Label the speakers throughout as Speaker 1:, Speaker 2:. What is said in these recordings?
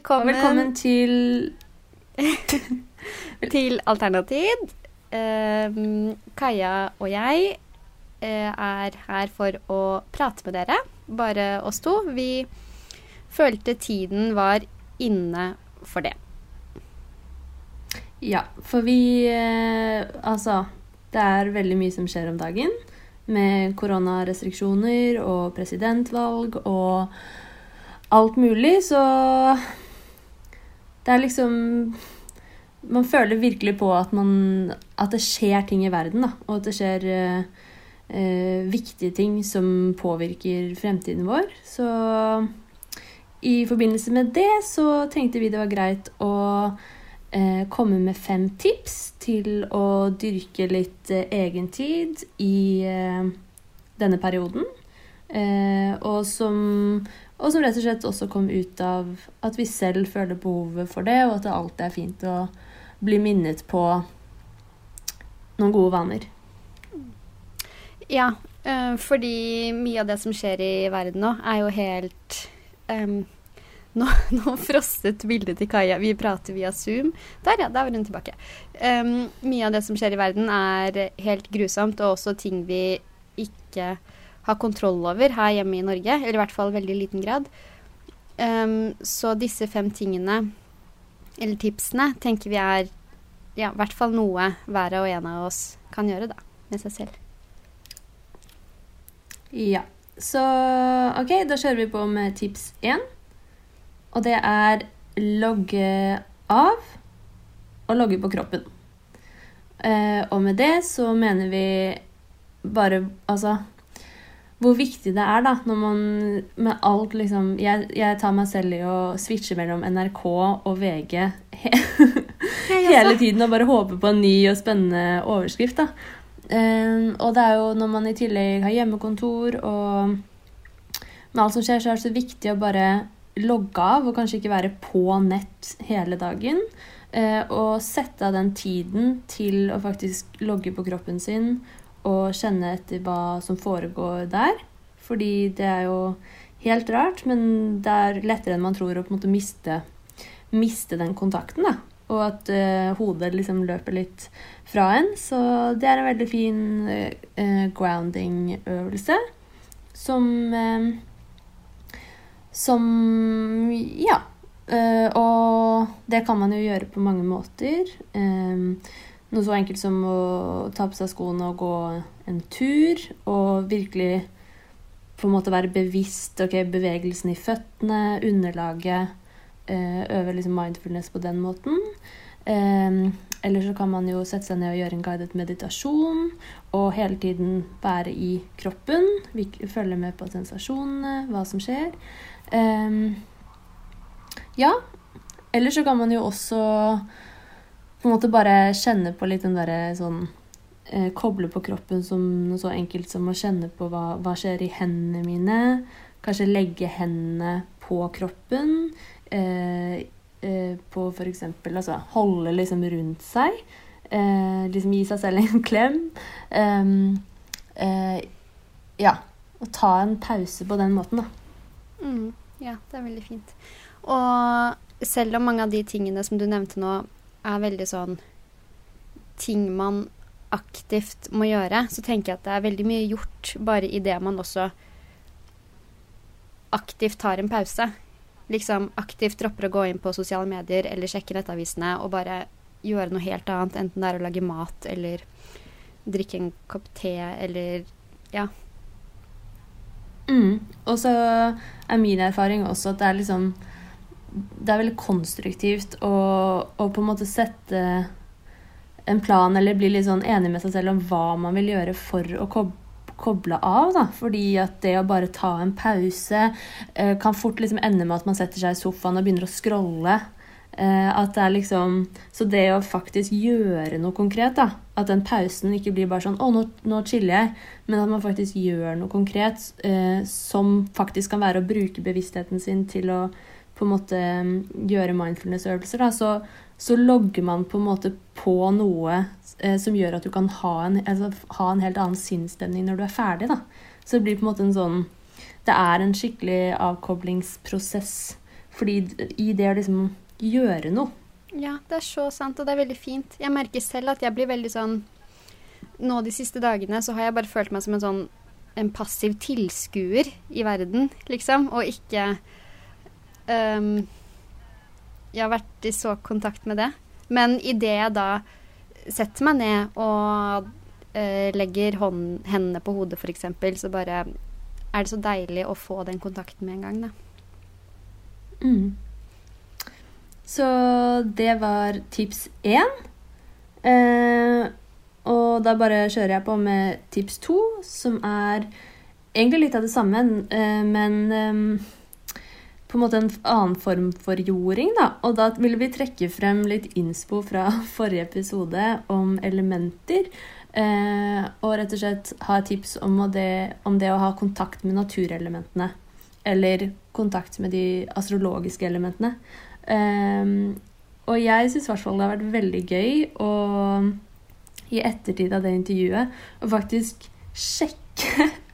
Speaker 1: velkommen,
Speaker 2: velkommen til
Speaker 1: til Alternativ. Uh, Kaja og jeg uh, er her for å prate med dere, bare oss to. Vi følte tiden var inne for det.
Speaker 2: Ja, for vi uh, Altså, det er veldig mye som skjer om dagen. Med koronarestriksjoner og presidentvalg og alt mulig, så Det er liksom Man føler virkelig på at, man, at det skjer ting i verden, da. Og at det skjer eh, eh, viktige ting som påvirker fremtiden vår. Så i forbindelse med det så tenkte vi det var greit å eh, komme med fem tips til å dyrke litt eh, egentid i eh, denne perioden. Eh, og, som, og som rett og slett også kom ut av at vi selv føler behovet for det, og at det alltid er fint å bli minnet på noen gode vaner.
Speaker 1: Ja, eh, fordi mye av det som skjer i verden nå, er jo helt um, nå, nå frostet bildet til Kaja. Vi prater via Zoom. Der, ja. Der var hun tilbake. Um, mye av det som skjer i verden, er helt grusomt, og også ting vi ikke har kontroll over her hjemme i Norge. Eller i hvert fall veldig liten grad. Um, så disse fem tingene, eller tipsene, tenker vi er ja, i hvert fall noe hver og en av oss kan gjøre, da. Med seg selv.
Speaker 2: Ja. Så OK, da kjører vi på med tips én. Og det er logge av og logge på kroppen. Eh, og med det så mener vi bare Altså hvor viktig det er da, når man med alt liksom Jeg, jeg tar meg selv i å switche mellom NRK og VG he, hele tiden og bare håpe på en ny og spennende overskrift. da. Um, og det er jo når man i tillegg har hjemmekontor og med alt som skjer, så er det så viktig å bare logge av og kanskje ikke være på nett hele dagen. Uh, og sette av den tiden til å faktisk logge på kroppen sin og kjenne etter hva som foregår der. Fordi det er jo helt rart, men det er lettere enn man tror å på en måte miste, miste den kontakten. da. Og at uh, hodet liksom løper litt fra en. Så det er en veldig fin uh, grounding-øvelse som uh, som Ja. Uh, og det kan man jo gjøre på mange måter. Um, noe så enkelt som å ta på seg skoene og gå en tur. Og virkelig på en måte være bevisst ok, bevegelsen i føttene, underlaget. Uh, øve liksom mindfulness på den måten. Um, eller så kan man jo sette seg ned og gjøre en guidet meditasjon. Og hele tiden være i kroppen. Følge med på sensasjonene, hva som skjer. Um, ja. Eller så kan man jo også på en måte bare kjenne på litt den derre sånn eh, Koble på kroppen som noe så enkelt som å kjenne på hva, hva skjer i hendene mine. Kanskje legge hendene på kroppen. Eh, eh, på f.eks. altså holde liksom rundt seg. Eh, liksom gi seg selv en klem. ja. Og ta en pause på den måten, da.
Speaker 1: Mm, ja, det er veldig fint. Og selv om mange av de tingene som du nevnte nå, er veldig sånn ting man aktivt må gjøre, så tenker jeg at det er veldig mye gjort bare i det man også aktivt tar en pause. Liksom aktivt dropper å gå inn på sosiale medier eller sjekke nettavisene og bare gjøre noe helt annet, enten det er å lage mat eller drikke en kopp te eller ja,
Speaker 2: Mm. Og så er min erfaring også at det er liksom Det er veldig konstruktivt å, å, på en måte sette en plan eller bli litt sånn enig med seg selv om hva man vil gjøre for å koble av. Da. Fordi at det å bare ta en pause eh, kan fort liksom ende med at man setter seg i sofaen og begynner å scrolle. Eh, at det er liksom Så det å faktisk gjøre noe konkret, da. At den pausen ikke blir bare sånn 'Å, nå, nå chiller jeg', men at man faktisk gjør noe konkret eh, som faktisk kan være å bruke bevisstheten sin til å på en måte mm, gjøre mindfulness-øvelser. så, så, logger man på en måte på noe eh, som gjør at du kan ha en, altså, ha en helt annen sinnsstemning når du er ferdig. da. Så det blir på en måte en sånn Det er en skikkelig avkoblingsprosess Fordi i det å liksom gjøre noe
Speaker 1: Ja, det er så sant, og det er veldig fint. Jeg merker selv at jeg blir veldig sånn Nå de siste dagene så har jeg bare følt meg som en sånn en passiv tilskuer i verden, liksom, og ikke um, Jeg har vært i så kontakt med det. Men idet jeg da setter meg ned og uh, legger hånd, hendene på hodet, f.eks., så bare er det så deilig å få den kontakten med en gang, da.
Speaker 2: Mm. Så det var tips én. Eh, og da bare kjører jeg på med tips to, som er egentlig litt av det samme, eh, men eh, på en måte en annen form for jording. Da. Og da vil vi trekke frem litt innspo fra forrige episode om elementer. Eh, og rett og slett ha tips om det, om det å ha kontakt med naturelementene. Eller kontakt med de astrologiske elementene. Eh, og jeg syns i hvert fall det har vært veldig gøy å i ettertid av det intervjuet å faktisk sjekke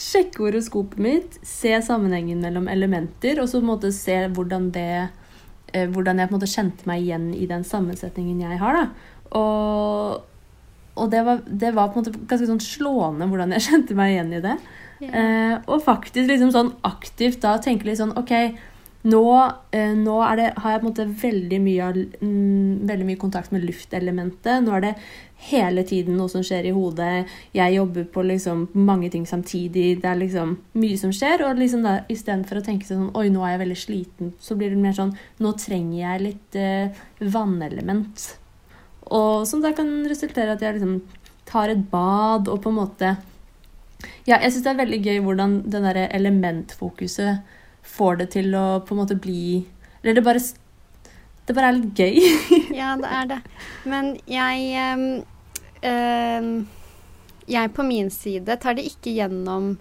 Speaker 2: sjekke horoskopet mitt, se sammenhengen mellom elementer, og så på en måte se hvordan det eh, hvordan jeg på en måte kjente meg igjen i den sammensetningen jeg har. da. Og, og det, var, det, var, på en måte ganske sånn slående hvordan jeg kjente meg igjen i det. Yeah. Eh, og faktisk liksom sånn aktivt da tenke litt sånn OK, nå, eh, nå det, har jeg på en måte veldig mye, mm, veldig mye, kontakt med luftelementet. Nå er det hele tiden noe som skjer i hodet. Jeg jobber på liksom mange ting samtidig. Det er liksom mye som skjer. Og liksom da, istedenfor å tenke sånn Oi, nå er jeg veldig sliten. Så blir det mer sånn Nå trenger jeg litt eh, vannelement. Og som da kan resultere i at jeg liksom tar et bad og på en måte Ja, jeg syns det er veldig gøy hvordan den derre elementfokuset får det til å på en måte bli Eller det bare Det bare er litt gøy.
Speaker 1: ja, det er det. Men jeg um, um, Jeg på min side tar det ikke gjennom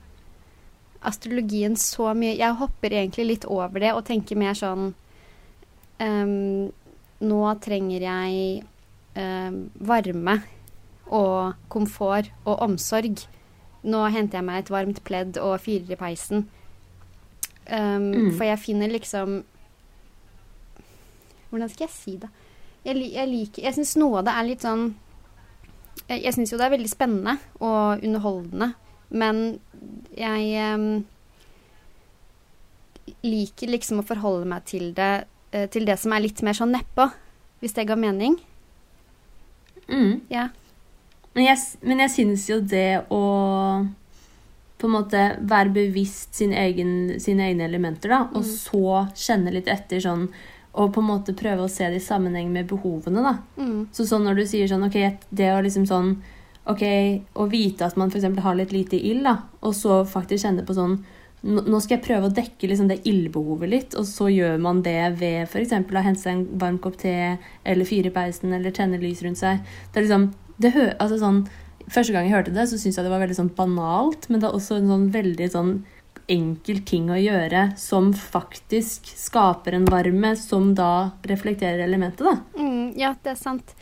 Speaker 1: astrologien så mye. Jeg hopper egentlig litt over det og tenker mer sånn um, Nå trenger jeg varme og komfort og omsorg. Nå henter jeg meg et varmt pledd og fyrer i peisen. Um, mm. For jeg finner liksom Hvordan skal jeg si det? Jeg, jeg liker Jeg syns noe av det er litt sånn Jeg, jeg syns jo det er veldig spennende og underholdende, men jeg um, liker liksom å forholde meg til det uh, til det som er litt mer sånn nedpå, hvis det ga mening.
Speaker 2: Mm.
Speaker 1: Ja.
Speaker 2: Men jeg, men jeg syns jo det å på en måte være bevisst sin egen, sine egne elementer, da, og mm. så kjenne litt etter sånn og på en måte prøve å se det i sammenheng med behovene. da.
Speaker 1: Mm.
Speaker 2: Så sånn når du sier sånn Ok, det å liksom sånn Ok, å vite at man f.eks. har litt lite ild, da, og så faktisk kjenne på sånn Nå skal jeg prøve å dekke liksom det ildbehovet litt, og så gjør man det ved f.eks. å hente seg en varm kopp te, eller fyre i peisen, eller tenne lys rundt seg. Det er liksom det hø altså sånn Første gang jeg hørte det, så syntes jeg det var veldig sånn banalt, men det er også en sånn veldig sånn enkel ting å gjøre som faktisk skaper en varme som da reflekterer elementet, da.
Speaker 1: Mm, ja, det er sant.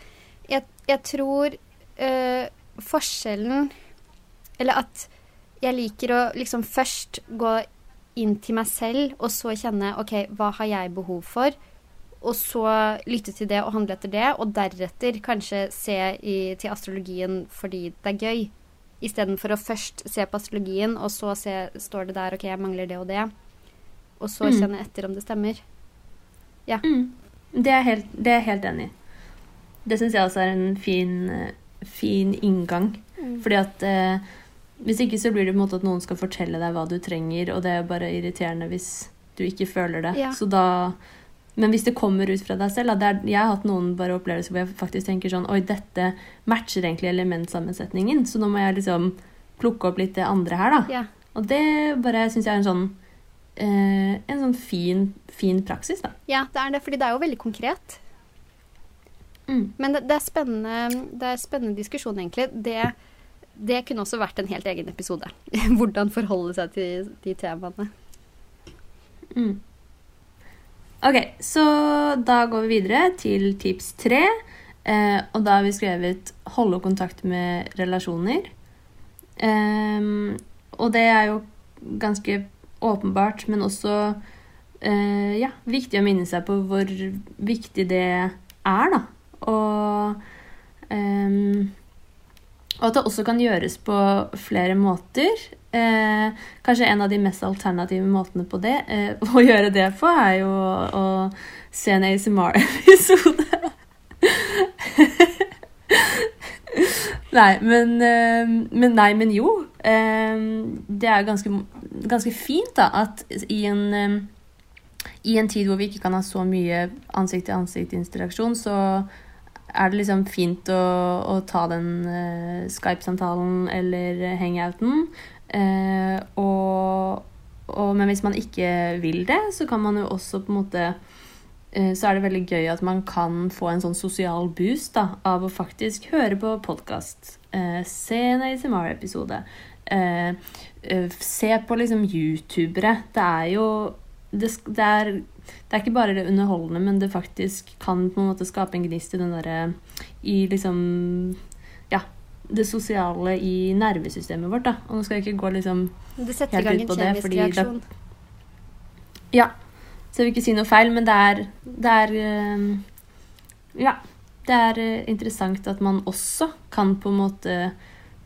Speaker 1: Jeg, jeg tror øh, forskjellen Eller at jeg liker å liksom først gå inn til meg selv, og så kjenne OK, hva har jeg behov for? Og så lytte til det og handle etter det, og deretter kanskje se i, til astrologien fordi det er gøy. Istedenfor å først se på astrologien, og så se, står det der OK, jeg mangler det og det. Og så mm. kjenne etter om det stemmer. Ja.
Speaker 2: Mm. Det, er helt, det er jeg helt enig i. Det syns jeg også er en fin, fin inngang. Mm. Fordi at eh, hvis ikke så blir det på en måte at noen skal fortelle deg hva du trenger, og det er bare irriterende hvis du ikke føler det.
Speaker 1: Ja.
Speaker 2: Så da men hvis det kommer ut fra deg selv er, Jeg har hatt noen bare opplevelser hvor jeg faktisk tenker sånn Oi, dette matcher egentlig elementsammensetningen, så nå må jeg liksom plukke opp litt det andre her, da.
Speaker 1: Ja.
Speaker 2: Og det bare syns jeg er en sånn eh, En sånn fin, fin praksis, da.
Speaker 1: Ja, det er det, fordi det er jo veldig konkret.
Speaker 2: Mm.
Speaker 1: Men det, det, er spennende, det er spennende diskusjon, egentlig. Det, det kunne også vært en helt egen episode. Hvordan forholde seg til de temaene.
Speaker 2: Mm. Ok, så da går vi videre til tips tre. Eh, og da har vi skrevet 'holde kontakt med relasjoner'. Eh, og det er jo ganske åpenbart, men også eh, ja, viktig å minne seg på hvor viktig det er, da. Og ehm, og at det også kan gjøres på flere måter. Eh, kanskje en av de mest alternative måtene på det, eh, å gjøre det på, er jo å, å se en ASMR-episode. nei, men, eh, men, Nei, men jo. Eh, det er ganske, ganske fint da, at i en, eh, i en tid hvor vi ikke kan ha så mye ansikt-til-ansikt-interaksjon, så er det liksom fint å, å ta den uh, Skype-samtalen eller hangouten. Uh, og, og, men hvis man ikke vil det, så kan man jo også på en måte eh, Så er det veldig gøy at man kan få en sånn sosial boost da, av å faktisk høre på podkast. se en ASMR-episode. se på liksom youtubere. Det er jo det, det, er, det, er, ikke bare det underholdende, men det faktisk kan på en måte skape en gnist i den derre I liksom Ja, det sosiale i nervesystemet vårt, da. Og nå skal jeg ikke gå liksom
Speaker 1: Det setter i gang en kjemisk reaksjon.
Speaker 2: ja. Så jeg vil ikke si noe feil, men det er, det er eh, Ja. Det er eh, interessant at man også kan på en måte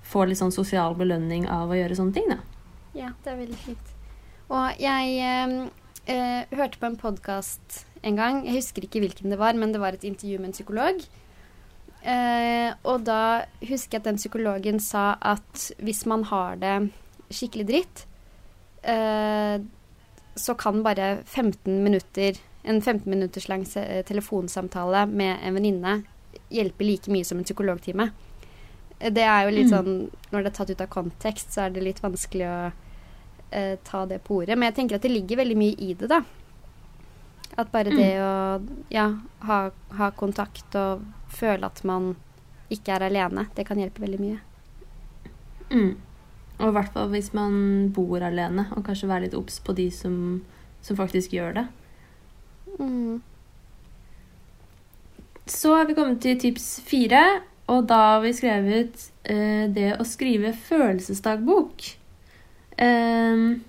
Speaker 2: få litt sånn sosial belønning av å gjøre sånne ting, da.
Speaker 1: Ja, det er veldig fint. Og jeg eh, eh, hørte på en podkast en gang. Jeg husker ikke hvilken det var, men det var et intervju med en psykolog. Eh, og da husker jeg at den psykologen sa at hvis man har det skikkelig dritt, eh, så kan bare 15 minutter, en 15 minutters lang telefonsamtale med en venninne hjelpe like mye som en psykologtime. Det er jo litt mm. sånn Når det er tatt ut av kontekst, så er det litt vanskelig å eh, ta det på ordet. Men jeg tenker at det ligger veldig mye i det, da. At bare det å ja, ha, ha, kontakt og føle at man ikke er alene, det kan hjelpe veldig mye.
Speaker 2: Mm. Og i hvert fall hvis man bor alene, og kanskje være litt obs på de som, som, faktisk gjør det. Mm. Så er vi kommet til tips fire, og da har vi skrevet eh, det å skrive følelsesdagbok. Um,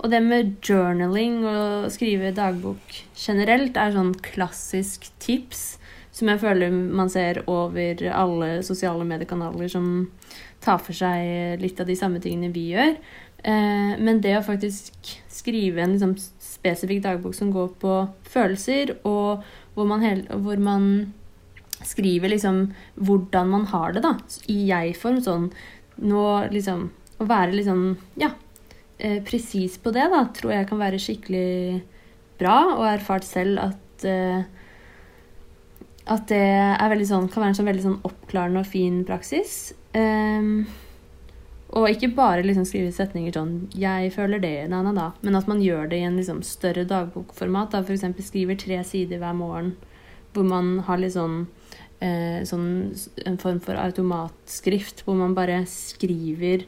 Speaker 2: og det med journaling og skrive dagbok generelt er sånn klassisk tips som jeg føler man ser over alle sosiale mediekanaler som tar for seg litt av de samme tingene vi gjør. Uh, men det å faktisk skrive en liksom, spesifikk dagbok som går på følelser, og hvor man, hvor man skriver liksom hvordan man har det, da, i jeg-form, sånn nå liksom å være sånn ja, eh, presis på det, da, tror jeg kan være skikkelig bra. Og har erfart selv at eh, at det sånn, kan være en sånn veldig sånn oppklarende og fin praksis. Um, og ikke bare liksom skrive setninger sånn 'Jeg føler det', na, na, da. Men at man gjør det i en liksom større dagbokformat. Da. F.eks. skriver tre sider hver morgen hvor man har litt sånn, eh, sånn En form for automatskrift hvor man bare skriver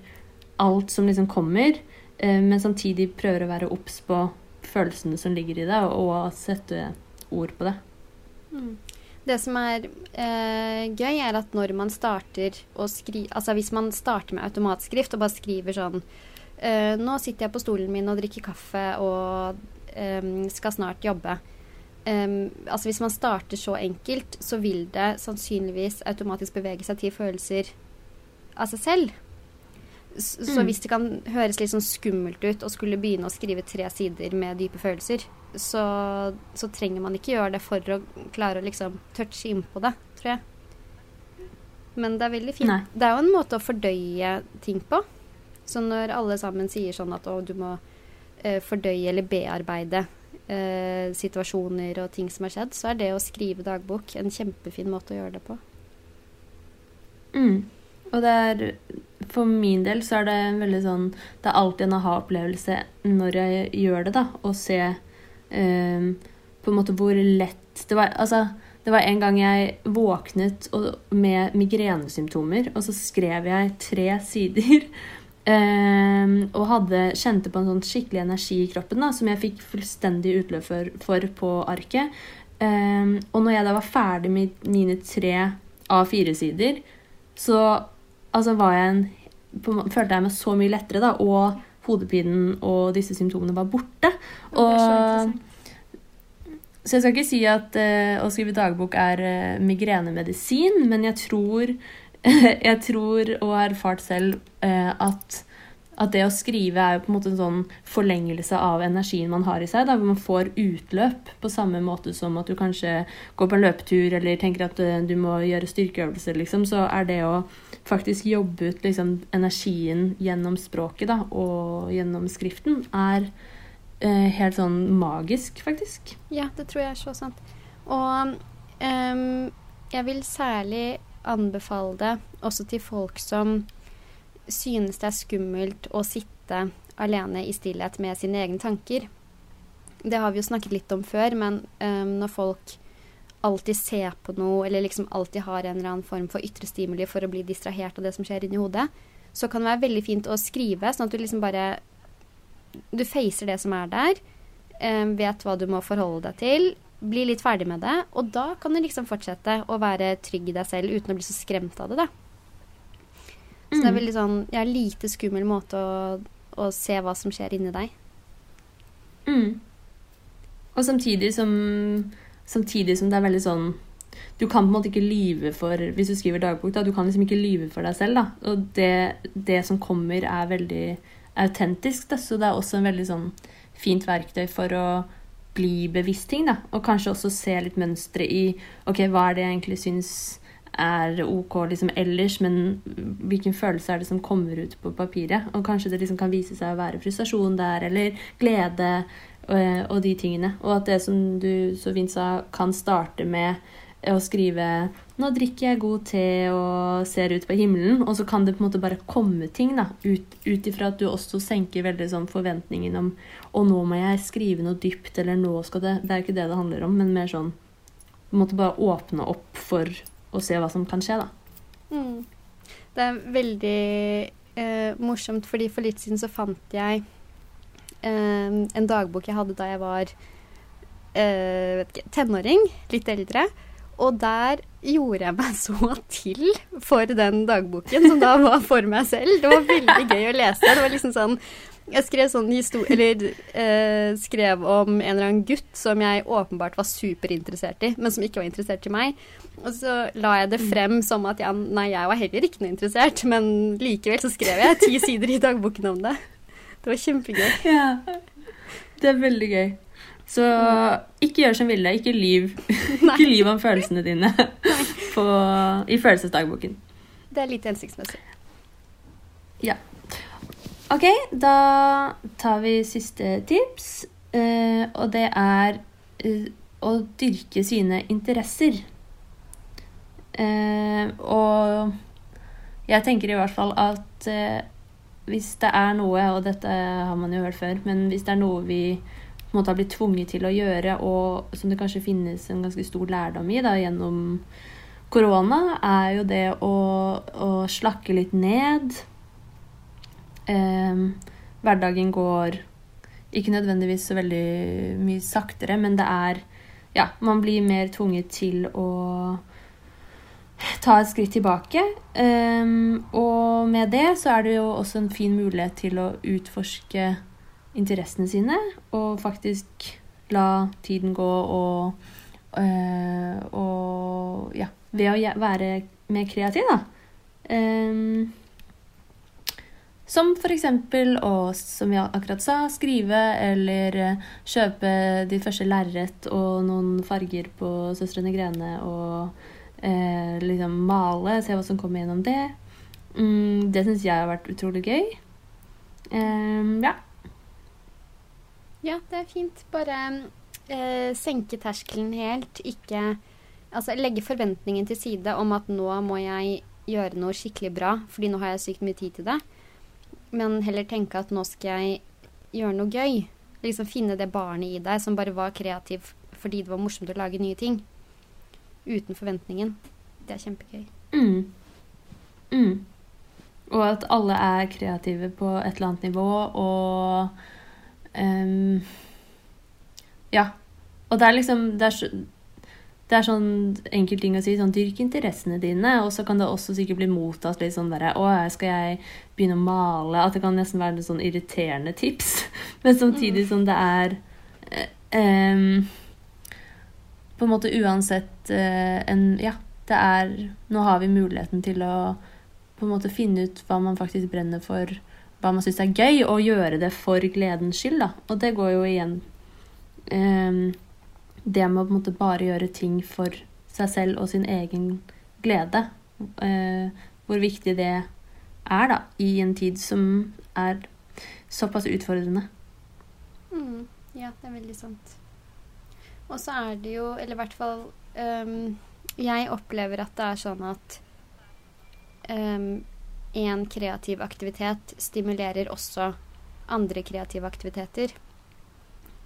Speaker 2: alt som liksom kommer, men samtidig prøver å være obs på følelsene som ligger i det, og sette ord på det.
Speaker 1: Mm. Det som er eh, gøy, er at når man starter å skrive Altså hvis man starter med automatskrift og bare skriver sånn eh, Nå sitter jeg på stolen min og drikker kaffe og eh, skal snart jobbe. Um, altså Hvis man starter så enkelt, så vil det sannsynligvis automatisk bevege seg til følelser av seg selv. Så, mm. hvis det kan høres litt sånn skummelt ut å skulle begynne å skrive tre sider med dype følelser, så, så trenger man ikke gjøre det for å klare å liksom touche innpå det, tror jeg. Men det er veldig fint. Nei. Det er jo en måte å fordøye ting på. Så når alle sammen sier sånn at å, du må eh, fordøye eller bearbeide eh, situasjoner og ting som har skjedd, så er det å skrive dagbok en kjempefin måte å gjøre det på.
Speaker 2: Mm. Og det er For min del så er det en veldig sånn Det er alltid en aha-opplevelse når jeg gjør det, da. Å se um, på en måte hvor lett det var Altså, det var en gang jeg våknet med migrenesymptomer, og så skrev jeg tre sider. Um, og hadde, kjente på en sånn skikkelig energi i kroppen da, som jeg fikk fullstendig utløp for, for på arket. Um, og når jeg da var ferdig med mine tre A4-sider, så altså var jeg en, følte jeg meg så mye lettere, da, og hodepinen og disse symptomene var borte. Og, så jeg skal ikke si at uh, å skrive dagbok er uh, migrenemedisin, men jeg tror, jeg tror og har erfart selv eh, at, at det å skrive er jo på en måte en sånn forlengelse av energien man har i seg. Da, hvor man får utløp på samme måte som at du kanskje går på en løpetur eller tenker at eh, du må gjøre styrkeøvelser, liksom. Så er det å faktisk jobbe ut liksom, energien gjennom språket da, og gjennom skriften, er eh, helt sånn magisk, faktisk.
Speaker 1: Ja, det tror jeg er så sant. Og um, jeg vil særlig anbefale det også til folk som synes det er skummelt å sitte alene i stillhet med sine egne tanker. Det har vi jo snakket litt om før, men um, når folk alltid ser på noe, eller liksom alltid har en eller annen form for ytre stimuli for å bli distrahert av det som skjer inni hodet, så kan det være veldig fint å skrive, sånn at du liksom bare Du facer det som er der, um, vet hva du må forholde deg til, bli litt ferdig med det, og da kan du liksom fortsette å være trygg i deg selv uten å bli så skremt av det, da. Så det er
Speaker 2: Mm.
Speaker 1: veldig sånn Ja, lite skummel måte å, å se hva som skjer inni deg.
Speaker 2: Mm. Og samtidig som, samtidig som det er veldig sånn Du kan på en måte ikke lyve for Hvis du skriver dagbok, da, du kan liksom ikke lyve for deg selv. da. Og det, det som kommer, er veldig autentisk. Da. Så det er også en veldig sånn fint verktøy for å bli bevisst ting. da. Og kanskje også se litt mønstre i ok, hva er det jeg egentlig syns er ok liksom ellers, men hvilken følelse er det som kommer ut på papiret? Og kanskje det liksom kan vise seg å være frustrasjon der, eller glede og, og de tingene. Og at det som du så fint sa, kan starte med å skrive 'Nå drikker jeg god te og ser ut på himmelen', og så kan det på en måte bare komme ting da, ut, ut ifra at du også senker veldig sånn forventningen om 'Å, nå må jeg skrive noe dypt', eller 'nå skal det' Det er ikke det det handler om, men mer sånn på en måte bare åpne opp for å se hva som kan skje, da.
Speaker 1: Mm. Det er veldig eh, morsomt, fordi for litt siden så fant jeg eh, en dagbok jeg hadde da jeg var eh, ikke, tenåring, litt eldre. Og der gjorde jeg meg så til for den dagboken, som da var for meg selv. Det var veldig gøy å lese. Det var liksom sånn Jeg skrev sånn Eller eh, skrev om en eller annen gutt som jeg åpenbart var superinteressert i, men som ikke var interessert i meg. Og så la jeg det frem som at jeg, nei, jeg var heller ikke noe interessert, men likevel så skrev jeg ti sider i dagboken om det. Det var kjempegøy.
Speaker 2: Ja. Det er veldig gøy. Så ikke gjør som Vilde. Ikke lyv. Ikke lyv om følelsene dine på, i følelsesdagboken.
Speaker 1: Det er litt hensiktsmessig.
Speaker 2: Ok, da tar vi siste tips. eh, og det er eh, å dyrke sine interesser. Eh, og jeg tenker i hvert fall at hvis det er noe, og dette har man jo hørt før, men hvis det er noe vi på en måte har blitt tvunget til å gjøre, og som det kanskje finnes en ganske stor lærdom i da, gjennom korona, er jo det å, å slakke litt ned. Ehm, hverdagen går ikke nødvendigvis så veldig mye saktere, men det er Ja, man blir mer tvunget til å ta et skritt tilbake. Um, og med det så er det jo også en fin mulighet til å utforske interessene sine, og faktisk la tiden gå og uh, Og ja, ved å være mer kreativ, da. Ehm, som eksempel å, som jeg akkurat sa, skrive eller eh, kjøpe ditt første lerret og noen farger på Søstrene Grene og eh, liksom male, se hva som kommer gjennom det. Mm, det syns jeg har vært utrolig gøy. Um, ja.
Speaker 1: Ja, det er fint. Bare eh, senke terskelen helt. Ikke Altså legge forventningen til side om at nå må jeg gjøre noe skikkelig bra, fordi nå har jeg sykt mye tid til det. Men heller tenke at nå skal jeg gjøre noe gøy. Liksom finne det barnet i deg som bare var kreativ fordi det var morsomt å lage nye ting. Uten forventningen. Det er kjempegøy.
Speaker 2: Mm. Mm. Og at alle er kreative på et eller annet nivå, og um, Ja. Og det er liksom Det er, så, det er sånn enkel ting å si. sånn Dyrk interessene dine. Og så kan det også sikkert bli mottatt litt sånn derre Å, skal jeg begynne å male? At det kan nesten være litt sånn irriterende tips. Men samtidig som det er ehm, på en måte uansett eh, en Ja, det er Nå har vi muligheten til å på en måte finne ut hva man faktisk brenner for, hva man syns er gøy, og gjøre det for gledens skyld, da. Og det går jo igjen eh, Det med å på en måte bare gjøre ting for seg selv og sin egen glede. Eh, hvor viktig det er, da, i en tid som er såpass utfordrende.
Speaker 1: Mm, ja, det er veldig sant. Og så er det jo, eller i hvert fall um, Jeg opplever at det er sånn at um, kreativ aktivitet stimulerer også andre kreative aktiviteter.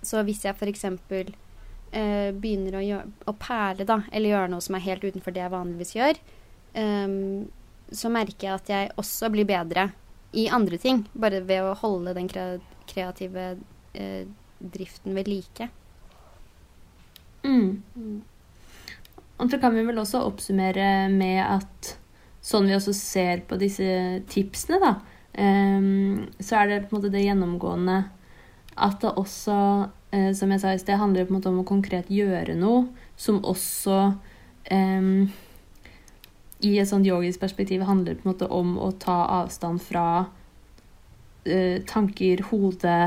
Speaker 1: Så hvis jeg f.eks. Uh, begynner å, gjøre, å perle, da, eller gjøre noe som er helt utenfor det jeg vanligvis gjør, um, så merker jeg at jeg også blir bedre i andre ting. Bare ved å holde den kreative eh, driften ved like.
Speaker 2: Mm. Mm. Og så kan vi vel også oppsummere med at sånn vi også ser på disse tipsene, da, um, så er det på en måte det gjennomgående at det også, uh, som jeg sa i sted, handler på en måte om å konkret gjøre noe som også eh, i et sånt yogisk perspektiv handler på en måte om å ta avstand fra eh, tanker, hode,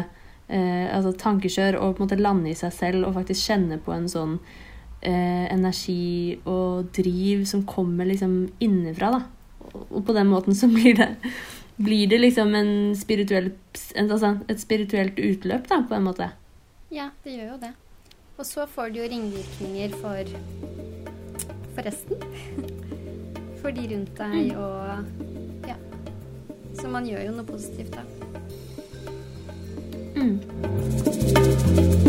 Speaker 2: uh, altså tankekjør, og på en måte lande i seg selv og faktisk kjenne på en sånn eh, energi og driv som kommer liksom innenfra, da. Og på den måten så blir det, blir det liksom en spirituell, altså et spirituelt utløp, da, på en måte.
Speaker 1: Ja, det gjør jo det. Og så får det jo ringvirkninger for, for resten. For de rundt deg mm. og Ja. Så man gjør jo noe positivt, da. Mm.